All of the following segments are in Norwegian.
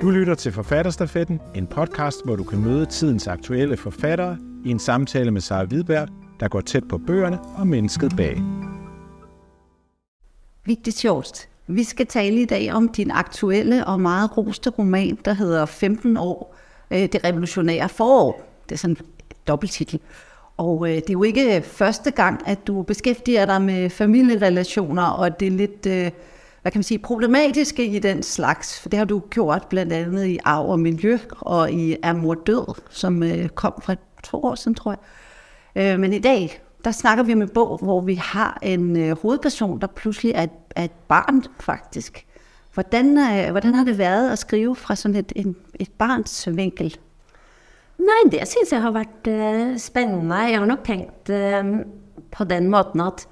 Du lytter til Forfatterstafetten, en podcast, hvor du kan møde tidens aktuelle forfattere i en samtale med Sara Hvidberg, der går tæt på bøgerne og mennesket bag. Vigtigt sjovt. Vi skal tale i dag om din aktuelle og meget roste roman, der hedder 15 år, øh, det revolutionære forår. Det er sådan en dobbelttitel. Og øh, det er jo ikke første gang, at du beskæftiger dig med familierelationer, og det er lidt, øh, hvad kan man sige, problematiske i den slags. For det har du gjort blandt andet i Arv og Miljø og i Er mor død, som øh, kom fra to år siden, tror jeg. Øh, men i dag, der snakker vi om en bog, hvor vi har en øh, hovedperson, der pludselig er et, er et barn, faktisk. Hvordan, øh, hvordan har det været at skrive fra sådan et, en, et barns vinkel? Nei, det syns jeg har vært eh, spennende. Jeg har nok tenkt eh, på den måten at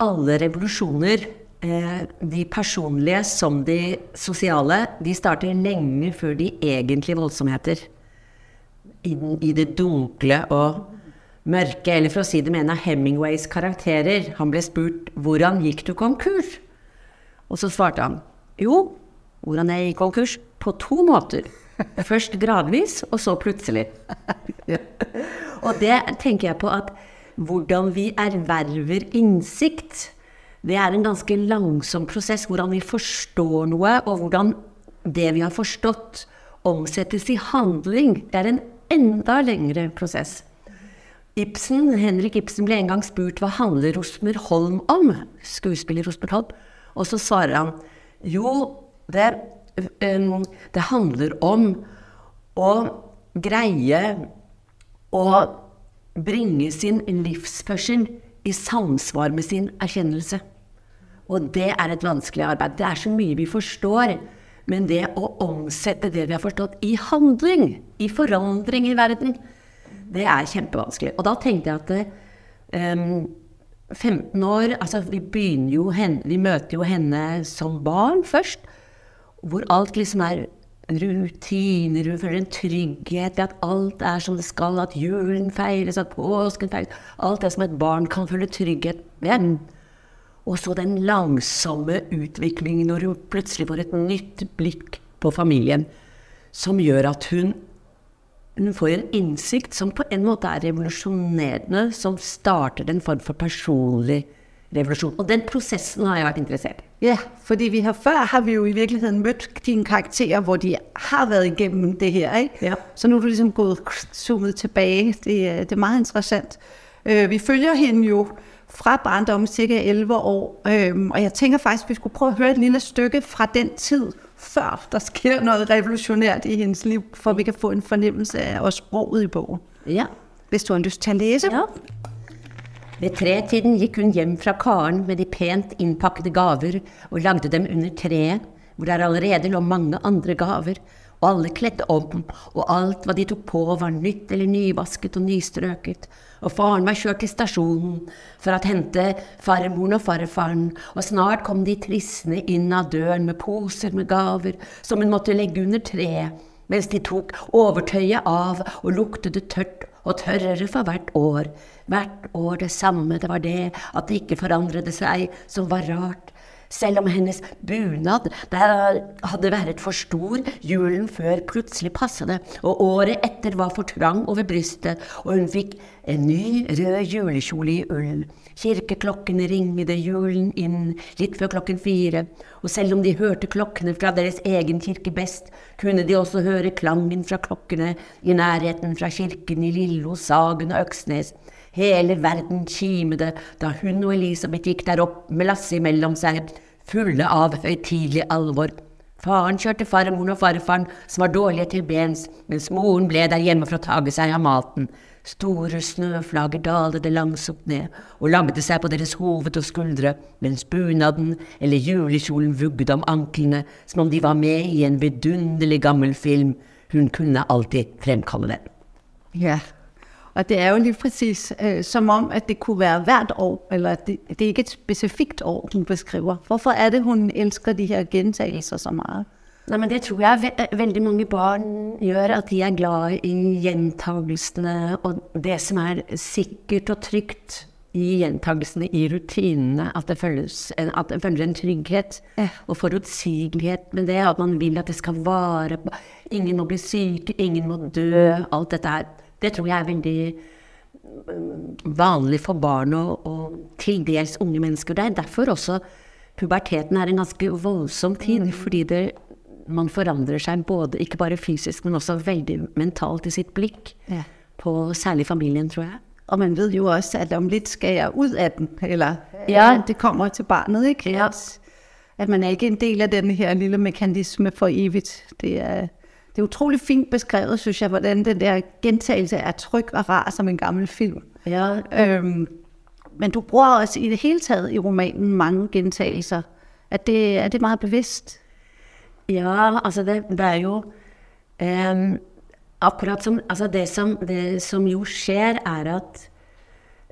alle revolusjoner, de personlige som de sosiale, de starter lenge før de egentlige voldsomheter. I, i det dunkle og mørke. Eller for å si det med en av Hemingways karakterer. Han ble spurt 'Hvordan gikk du konkurs?' Og så svarte han 'Jo, hvordan jeg gikk konkurs? På to måter'. Først gradvis, og så plutselig. og det tenker jeg på at hvordan vi erverver innsikt, det er en ganske langsom prosess. Hvordan vi forstår noe, og hvordan det vi har forstått, omsettes i handling. Det er en enda lengre prosess. Ibsen, Henrik Ibsen ble en gang spurt hva handler Rosmer Holm om? Skuespiller Rosmer Holm. Og så svarer han jo, det det handler om å greie å bringe sin livsførsel i samsvar med sin erkjennelse. Og det er et vanskelig arbeid. Det er så mye vi forstår. Men det å omsette det vi har forstått, i handling, i forandring i verden, det er kjempevanskelig. Og da tenkte jeg at um, 15 år Altså, vi begynner jo henne, Vi møter jo henne som barn først hvor alt liksom er rutiner, hun føler en trygghet i at alt er som det skal, at julen feires, at påsken feires Alt det som et barn kan føle trygghet ved. Og så den langsomme utviklingen når hun plutselig får et nytt blikk på familien, som gjør at hun, hun får en innsikt som på en måte er revolusjonerende, som starter en form for personlig revolusjon. Og den prosessen har jeg vært interessert i. Ja, fordi vi har, før har vi jo i virkeligheten møtt dine karakterer, hvor de har vært igjennom det her, ikke? Ja. Så nå har du liksom gått zoomet tilbake. Det, det er meget interessant. Øh, vi følger henne jo fra barndommen cirka 11 år, øhm, og jeg tænker faktisk, at vi skulle prøve at høre et lille stykke fra den tid, før der sker noget revolutionært i hendes liv, for vi kan få en fornemmelse af også sproget i bogen. Ja. Hvis du har lyst til at læse. Ja. Ved tretiden gikk hun hjem fra Karen med de pent innpakkede gaver og lagde dem under treet, hvor der allerede lå mange andre gaver, og alle kledde om, og alt hva de tok på var nytt eller nyvasket og nystrøket, og faren var kjørt til stasjonen for å hente farmoren og farfaren, og snart kom de trissende inn av døren med poser med gaver som hun måtte legge under treet, mens de tok overtøyet av og luktet det tørt og tørrere for hvert år. Hvert år det samme, det var det at det ikke forandret seg, som var rart. Selv om hennes bunad der hadde vært for stor julen før plutselig passet det, og året etter var for trang over brystet, og hun fikk en ny rød julekjole i ull. Kirkeklokkene ringede julen inn litt før klokken fire, og selv om de hørte klokkene fra deres egen kirke best, kunne de også høre klangen fra klokkene i nærheten fra kirken i Lillo, Sagen og Øksnes. Hele verden kimede da hun og Elisabeth gikk der opp med lasset imellom seg, fulle av høytidelig alvor. Faren kjørte farmoren og farfaren, som var dårlige til bens, mens moren ble der hjemme for å tage seg av maten. Store snøflager dalte langsomt ned og lammet seg på deres hoved og skuldre, mens bunaden eller julekjolen vugget om anklene som om de var med i en vidunderlig gammel film. Hun kunne alltid fremkalle den. Ja, og det er jo lige præcis øh, som om, at det kunne være hvert år, eller det, det er ikke et specifikt år, hun beskriver. Hvorfor er det, hun elsker de her gentagelser så meget? Nei, men Det tror jeg ve veldig mange barn gjør, at de er glad i gjentagelsene og det som er sikkert og trygt i gjentagelsene, i rutinene, at det føles en, at det følger en trygghet og forutsigelighet med det. At man vil at det skal vare. Ingen må bli syke, ingen må dø. Alt dette her. Det tror jeg er veldig mm, vanlig for barn og, og til dels unge mennesker. Det er derfor også puberteten er en ganske voldsom tid. Fordi det, man forandrer seg både, ikke bare fysisk, men også veldig mentalt i sitt blikk. Ja. På særlig familien, tror jeg. Og man vet jo også, at om litt skal jeg ut av den, eller Ja. det kommer til barnet, ikke? Ja. At, at man er ikke en del av denne her lille mekanisme for evigt. Det er, det er utrolig fint beskrevet, synes jeg, hvordan den der gentagelse er tryg og rar som en gammel film. Ja, Øhm, men du bruger også i det hele taget i romanen mange gentagelser. Er det, er det meget bevidst? Ja, altså det, det er jo em, Akkurat som Altså det som, det som jo skjer, er at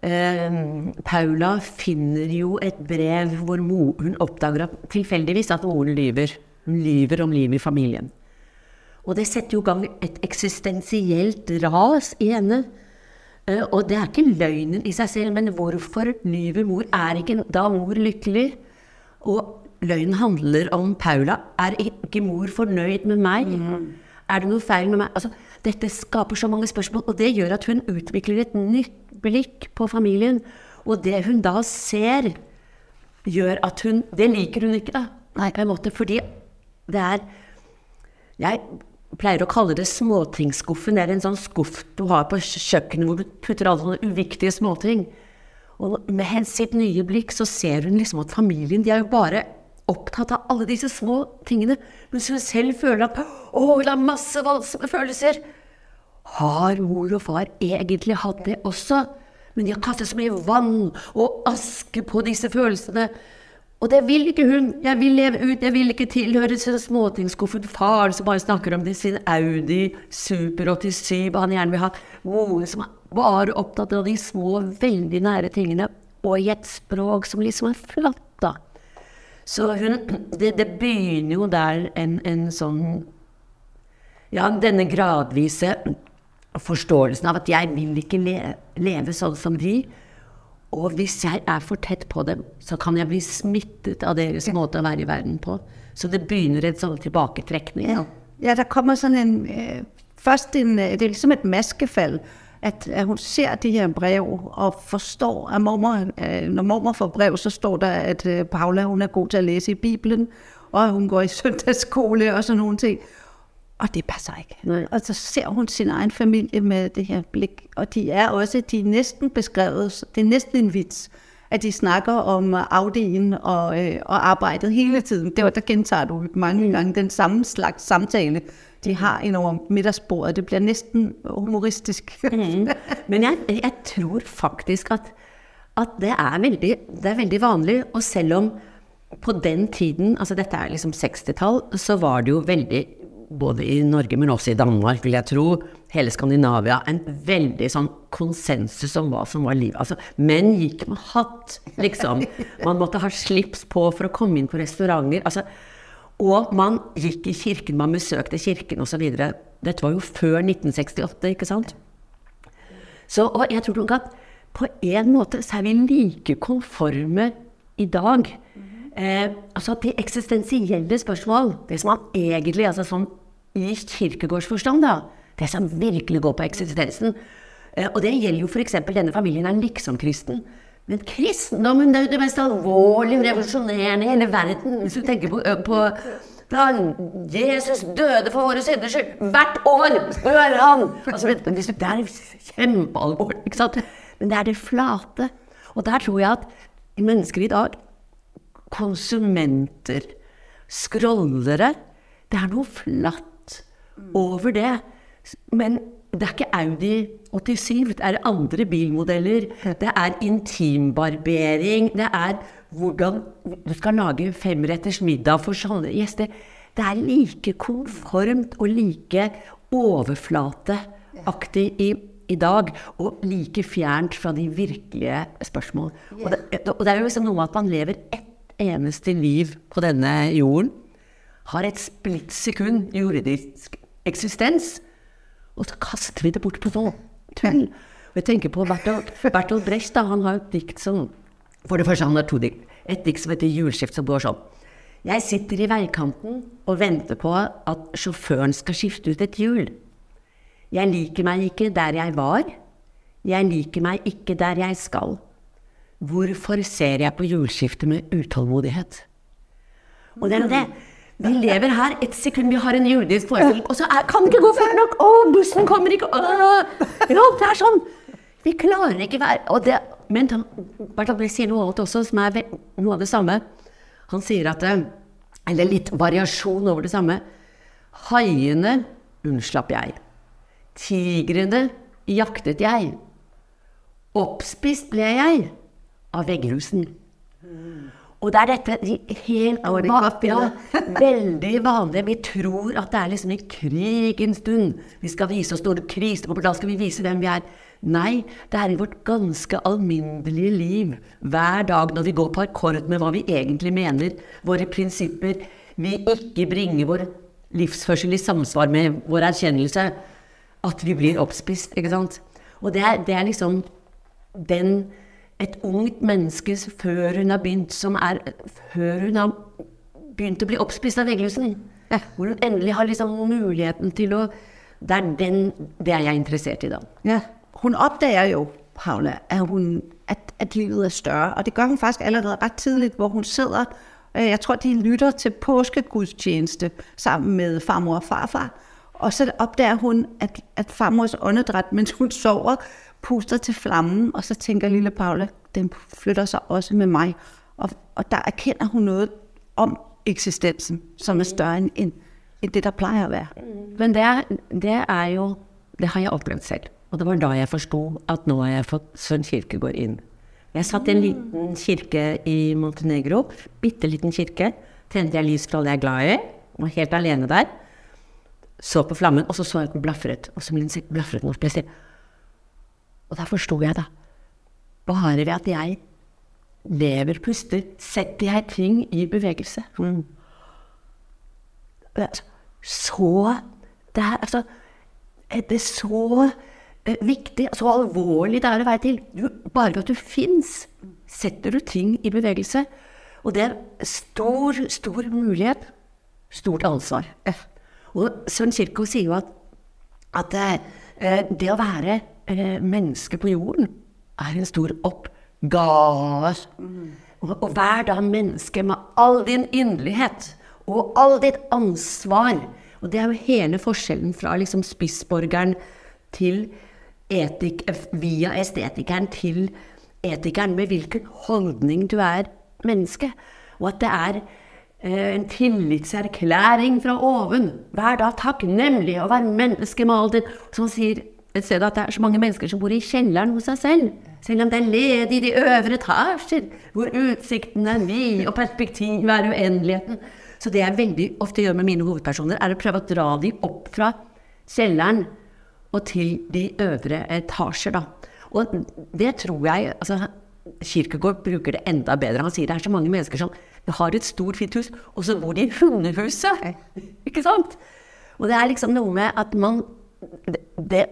em, Paula finner jo et brev hvor hun oppdager at, tilfeldigvis at moren lyver. Hun lyver om livet i familien. Og det setter jo i gang et eksistensielt ras i henne. Eh, og det er ikke løgnen i seg selv, men hvorfor lyver mor? Er ikke da mor lykkelig? Og løgnen handler om Paula. Er ikke mor fornøyd med meg? Er det noe feil med meg? Altså, dette skaper så mange spørsmål, og det gjør at hun utvikler et nytt blikk på familien. Og det hun da ser, gjør at hun Det liker hun ikke, da. Nei. På en måte, fordi det er Jeg pleier å kalle det småtingsskuffen. Det er en sånn skuff du har på kjøkkenet hvor du putter alle sånne uviktige småting. Og med sitt nye blikk så ser hun liksom at familien de er jo bare opptatt av alle disse små tingene. Mens hun selv føler at å, hun har masse voldsomme følelser. Har mor og far egentlig hatt det også? Men de har kastet så mye vann og aske på disse følelsene. Og det vil ikke hun. Jeg vil leve ut, jeg vil ikke tilhøre småtingsskuffen. Far som bare snakker om det, sin Audi Super 87 han gjerne vil ha. Moren som bare opptatt av de små, veldig nære tingene. Og i et språk som liksom er flatt, da. Så hun Det, det begynner jo der en, en sånn Ja, denne gradvise forståelsen av at jeg vil ikke le, leve sånn som de. Og hvis jeg er for tett på dem, så kan jeg bli smittet av deres måte å være i verden på. Så det begynner en sånn tilbaketrekning. Ja, Ja, der kommer sånn en... Øh, først en, øh, det er liksom et maskefall. at, at hun ser de her brev og forstår, at mormor, når mormor får brev, så står der, at Paula hun er god til å lese i Bibelen, og hun går i søndagsskole og sånne ting. Og det passer ikke. Nej. Og så ser hun sin egen familie med det her blik, og de er også, de er næsten beskrevet, det er næsten en vits, at de snakker om Audien og, øh, og arbejdet hele tiden. Det var, der gentager du mange gange den samme slags samtale, de har ind over middagsbordet. Det bliver næsten humoristisk. Mm. Men jeg, jeg tror faktisk at, at det, er veldig, det er veldig vanlig. Og selv om på den tiden, altså dette er liksom 60-tall, så var det jo veldig, både i Norge, men også i Danmark, vil jeg tro, hele Skandinavia, en veldig sånn konsensus om hva som var livet. Altså, menn gikk med hatt, liksom. Man måtte ha slips på for å komme inn på restauranter. Altså, og man gikk i kirken, man besøkte kirken osv. Dette var jo før 1968, ikke sant? Så, og jeg tror nok at på en måte så er vi like konforme i dag. Eh, altså at de eksistensielle spørsmål, det som man egentlig, altså sånn i kirkegårdsforstand, da, det som virkelig går på eksistensen, eh, og det gjelder jo f.eks. denne familien er liksom-kristen. Men kristendommen det er jo det mest alvorlige, revolusjonerende i hele verden. Hvis du tenker på, på Jesus døde for våre synders skyld. Hvert år spør han! Altså, det er kjempealvorlig, ikke sant? Men det er det flate. Og der tror jeg at mennesker i dag, konsumenter, scrollere, det er noe flatt over det. Men det er ikke Audi 87, det er andre bilmodeller. Det er intimbarbering. Det er hvordan du skal lage femretters middag for sånne gjester. Det er like konformt og like overflateaktig i, i dag. Og like fjernt fra de virkelige spørsmål. Og det, og det er jo liksom noe med at man lever ett eneste liv på denne jorden. Har et splittsekund juridisk eksistens. Og så kaster vi det bort på sånn tull. Og Jeg tenker på Bertolt, Brecht, da. Han har et dikt som For det første, han har to dikt. Et dikt som heter 'Hjulskift', som går sånn. Jeg sitter i veikanten og venter på at sjåføren skal skifte ut et hjul. Jeg liker meg ikke der jeg var. Jeg liker meg ikke der jeg skal. Hvorfor ser jeg på hjulskiftet med utålmodighet? Og det er det. Vi lever her et sekund, vi har en jordisk forestilling, og så er, kan det ikke gå fort nok! Å, bussen kommer ikke! Å, ja, det er sånn! Vi klarer ikke være og det, Men Brecht sier noe annet også, som er noe av det samme. Han sier at Eller litt variasjon over det samme. Haiene unnslapp jeg. Tigrene jaktet jeg. Oppspist ble jeg av veggrusen. Og det er dette helt ja, veldig vanlige Vi tror at det er liksom en stund. Vi skal vise oss store kriser, og da skal vi vise hvem vi er. Nei, det er i vårt ganske alminnelige liv. Hver dag når vi går på akkord med hva vi egentlig mener, våre prinsipper, vi ikke bringer vår livsførsel i samsvar med vår erkjennelse, at vi blir oppspist. ikke sant? Og det er, det er liksom den et ungt menneske før hun har begynt som er Før hun har begynt å bli oppspist av veggelhusen. Ja. Hvor hun endelig har liksom muligheten til å Det er den det er jeg interessert i, da. Ja. Hun oppdager jo, Paula, at, hun, at, at livet er større. Og det gjør hun faktisk allerede rett tidlig, hvor hun sitter øh, Jeg tror de lytter til påskegudstjeneste sammen med farmor og farfar. Og så oppdager hun at, at farmors åndedræt mens hun sover, puster til flammen, og så tenker lille Paula, den flytter seg også med meg. Og, og der erkender hun noe om eksistensen, som er større end, en det der pleier å være. Men det, det, er jo Det har jeg opplevd selv. Og det var da jeg forstod, at nå har jeg fått Søren Kirkegård inn. Jeg satt i en liten kirke i Montenegro. Bitte liten kirke. Tændte jeg lys fra det jeg er glad i. Var helt alene der. Så på flammen, og så så jeg at den blafret. Og så blafret den opp. Jeg og da forsto jeg, da. Bare ved at jeg lever, puster, setter jeg ting i bevegelse. Mm. Så det er, altså, det er så eh, viktig, så alvorlig det er å være til. Du, bare ved at du fins, setter du ting i bevegelse. Og det er stor, stor mulighet, stort ansvar. Og Søren Kirkov sier jo at, at det, det å være eh, menneske på jorden er en stor oppgave. Mm. Og, og vær da menneske med all din inderlighet og all ditt ansvar. Og det er jo hele forskjellen fra liksom spissborgeren til etik, via estetikeren til etikeren, med hvilken holdning du er menneske. Og at det er eh, en tillitserklæring fra oven. Vær da takknemlig og vær menneske med all din Som sier et sted at det er så mange mennesker som bor i kjelleren hos seg selv. Selv om det er ledig i de øvre etasjer, hvor utsikten er vid og perspektivet er uendeligheten. Så det jeg veldig ofte gjør med mine hovedpersoner, er å prøve å dra dem opp fra kjelleren og til de øvre etasjer. Da. Og det tror jeg altså, Kirkegård bruker det enda bedre. Han sier det er så mange mennesker som har et stort, fint hus, og så bor de i hundehuset. Ikke sant? Og det er liksom noe med at man det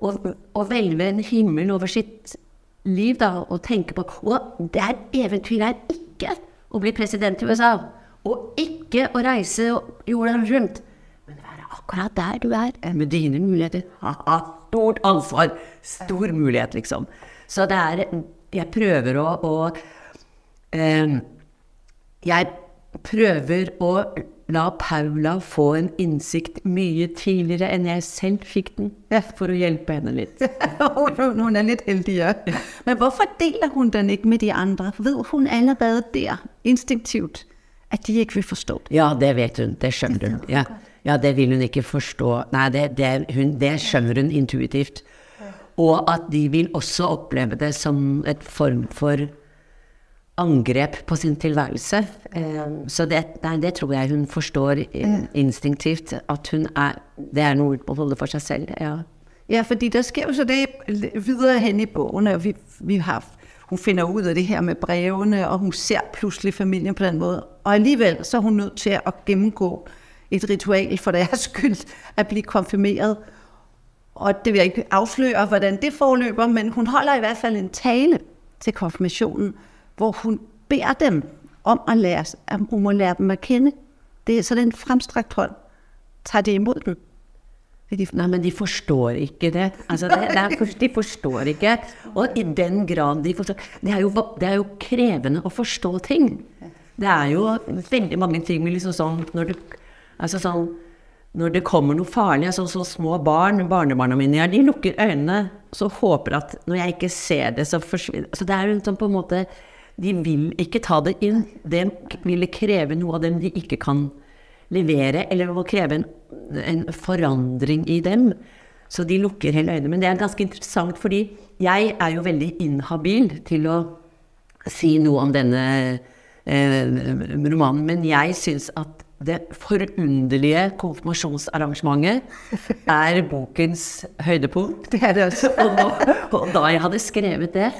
og, og hvelve en himmel over sitt liv da, og tenke på Og det er eventyret er ikke å bli president i USA. Og ikke å reise jorden rundt. Men være akkurat der du er, med dine muligheter. Ha-ha, stort ansvar. Stor mulighet, liksom. Så det er Jeg prøver å, å eh, Jeg prøver å la Paula få en innsikt mye tidligere enn jeg selv fikk den, for å hjelpe henne litt. hun er litt heldigere. Men hvorfor deler hun den ikke med de andre? Vet hun allerede der, instinktivt, at de ikke vil forstå det? Ja, det vet hun. Det skjønner hun. Ja, ja det vil hun ikke forstå. Nei, det, det, hun, det skjønner hun intuitivt. Og at de vil også oppleve det som et form for angrep på sin tilværelse. Eh, så det, nei, det, tror jeg hun forstår instinktivt. At hun er Det er noe å holde for seg selv. Ja, ja fordi det skjer jo så det videre hen i boken. Vi, vi har, hun finner ut av det her med brevene, og hun ser plutselig familien på den måten. Og allikevel så er hun nødt til å gjennomgå et ritual for deres skyld, å bli konfirmert. og det vil jeg ikke avsløre hvordan det foreløper, men hun holder i hvert fall en tale til konfirmationen, hvor hun beder dem om at lære, at hun må lære dem at kende. Det er sådan en fremstrakt hånd. Tager det imod dem. De, nei, men de forstår ikke det. Altså, det, det er, de forstår ikke. Og i den grad de forstår det er, jo, det er jo krevende å forstå ting. Det er jo veldig mange ting liksom sånn når det, altså sånn, når det kommer noe farlig, altså så små barn, barnebarna mine, de lukker øynene så håper at når jeg ikke ser det, så forsvinner altså Det er jo sånn på en måte De vil ikke ta det inn. Det ville kreve noe av dem de ikke kan levere, eller må kreve en, en forandring i dem. Så de lukker hele øynene. Men det er ganske interessant, fordi jeg er jo veldig inhabil til å si noe om denne eh, romanen. Men jeg syns at det forunderlige konfirmasjonsarrangementet er bokens høydepunkt. Det er det også. og, nå, og da jeg hadde skrevet det,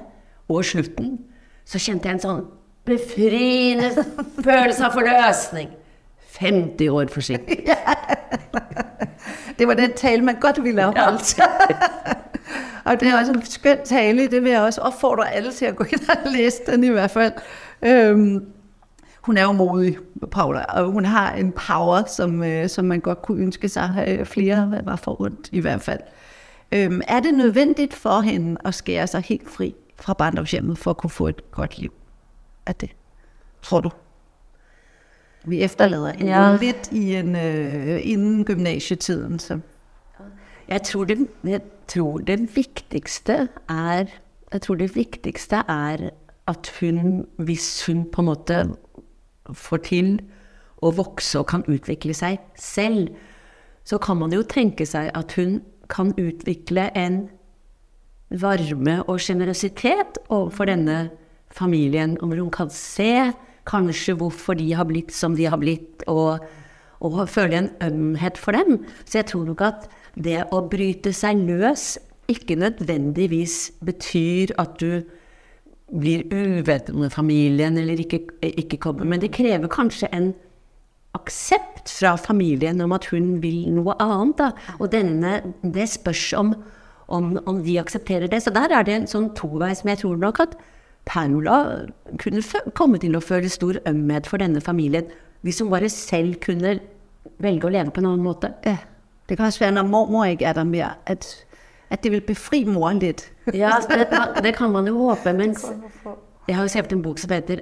og slutten, så kjente jeg en sånn befriende følelse av forløsning. 50 år forsinket. det var den tale, man godt ville have holdt. og det er også en skøn tale, det vil jeg også opfordre alle til at gå ind og læse den i hvert fald. Øhm, hun er jo modig, Paula, og hun har en power, som, øh, som man godt kunne ønske sig øh, flere var for ondt i hvert fald. Øhm, er det nødvendigt for hende at skære sig helt fri fra barndomshjemmet for at kunne få et godt liv? Er det, tror du? Vi efterlader hende ja. lidt i en, øh, inden gymnasietiden. Så. Jeg tror jeg tror den viktigste er Jeg tror det viktigste er at hun, hvis hun på en måte får til å vokse og kan utvikle seg selv, så kan man jo tenke seg at hun kan utvikle en varme og sjenerøsitet overfor denne familien. Om hun kan se kanskje hvorfor de har blitt som de har blitt, og, og føle en ømhet for dem. Så jeg tror nok at det å bryte seg løs ikke nødvendigvis betyr at du blir uvenn med familien eller ikke, ikke kommer. Men det krever kanskje en aksept fra familien om at hun vil noe annet. Da. Og denne, det spørs om, om, om, de aksepterer det. Så der er det en sånn tovei som jeg tror nok at Paula kunne komme til å føle stor ømhet for denne familien hvis hun bare selv kunne velge å leve på en annen måte. Ja. Det kan også være når mormor ikke er der mer, at, at det vil befri moren litt. ja, det, det, kan man jo håpe. Men jeg har jo skrevet en bok som heter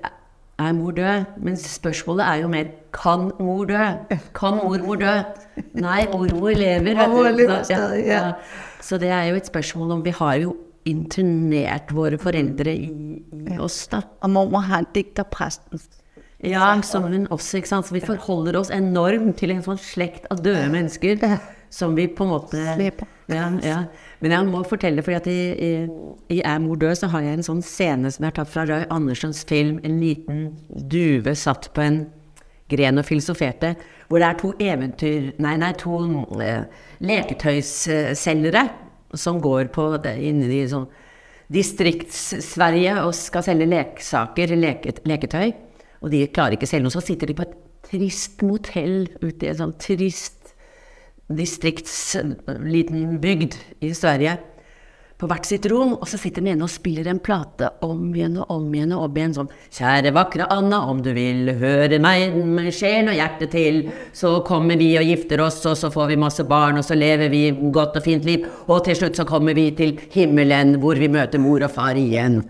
'Er mor død?' Men spørsmålet er jo mer 'Kan mor dø?' Kan mormor dø? Nei, mormor lever. Mormor lever stadig, ja. Så det er jo et spørsmål om Vi har jo internert våre foreldre i, i oss, da. Og mormor har dikterpresten. Ja, som hun også, ikke sant. Så vi forholder oss enormt til en sånn slekt av døde mennesker som vi på en måte ja, ja. Men jeg må fortelle, fordi at i, i, Er mor død så har jeg en sånn scene som er tatt fra Roy Andersens film 'En liten duve satt på en gren og filosoferte', hvor det er to eventyr Nei, nei, to uh, leketøysselgere som går på inne i sånn Distrikts-Sverige og skal selge leksaker, leke, leketøy. Og de klarer ikke å selge noe. Så sitter de på et trist motell ute i en sånn trist distriktsliten bygd i Sverige på hvert sitt rom, og så sitter den ene og spiller en plate om igjen og om igjen og om igjen sånn Kjære vakre Anna, om du vil høre meg med sjelen og hjerte til, så kommer vi og gifter oss, og så får vi masse barn, og så lever vi godt og fint liv, og til slutt så kommer vi til himmelen, hvor vi møter mor og far igjen.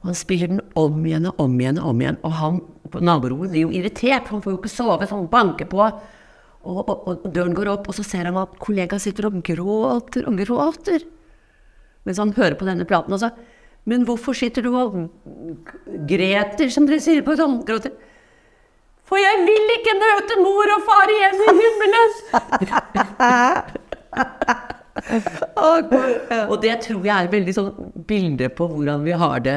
Og han spiller den om igjen og om igjen og om igjen, og han på naborommet blir jo irritert, han får jo ikke sove, så han banker på. Og, og, og døren går opp, og så ser han at kollegaen sitter og gråter og gråter mens han hører på denne platen. Og sa men hvorfor sitter du og greter, som dere sier på sånn gråter? For jeg vil ikke møte mor og far igjen i himmelen! og det tror jeg er veldig sånn bilde på hvordan vi har det,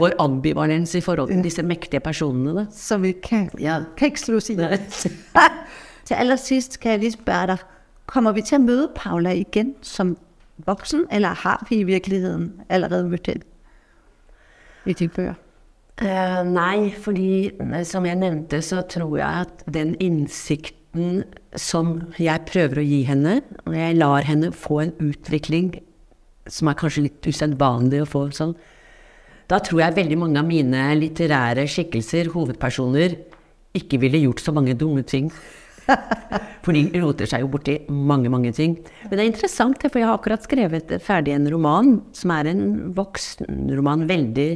vår ambivalens i forhold til disse mektige personene. Som vi kan, ja. seg Til aller sist kan jeg lige spørre deg, kommer vi til å møte Paula igjen som voksen, eller har vi i virkeligheten allerede mødt den i bøker? Uh, nei, fordi som jeg nevnte, så tror jeg at den innsikten som jeg prøver å gi henne, og jeg lar henne få en utvikling som er kanskje litt usedvanlig å få sånn, da tror jeg veldig mange av mine litterære skikkelser, hovedpersoner, ikke ville gjort så mange dumme ting. For de roter seg jo borti mange, mange ting. Men det er interessant, for jeg har akkurat skrevet ferdig en roman som er en voksenroman veldig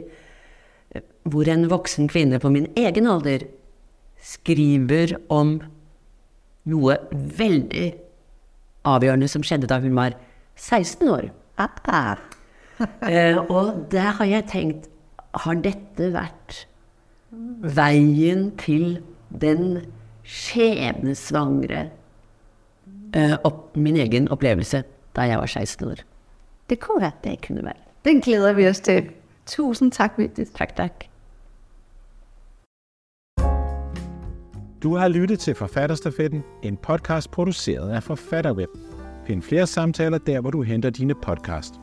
Hvor en voksen kvinne på min egen alder skriver om noe veldig avgjørende som skjedde da hun var 16 år. Eh, og der har jeg tenkt Har dette vært veien til den skjebnesvangre eh, opp, min egen opplevelse da jeg var 16 år? det kunne være. Det kunne være. Den glæder vi oss til. Tusen takk, Vigdis. Takk, takk. Du har lyttet til Forfatterstafetten, en podkast produceret af Forfatterweb. Find flere samtaler der, hvor du henter dine podcast.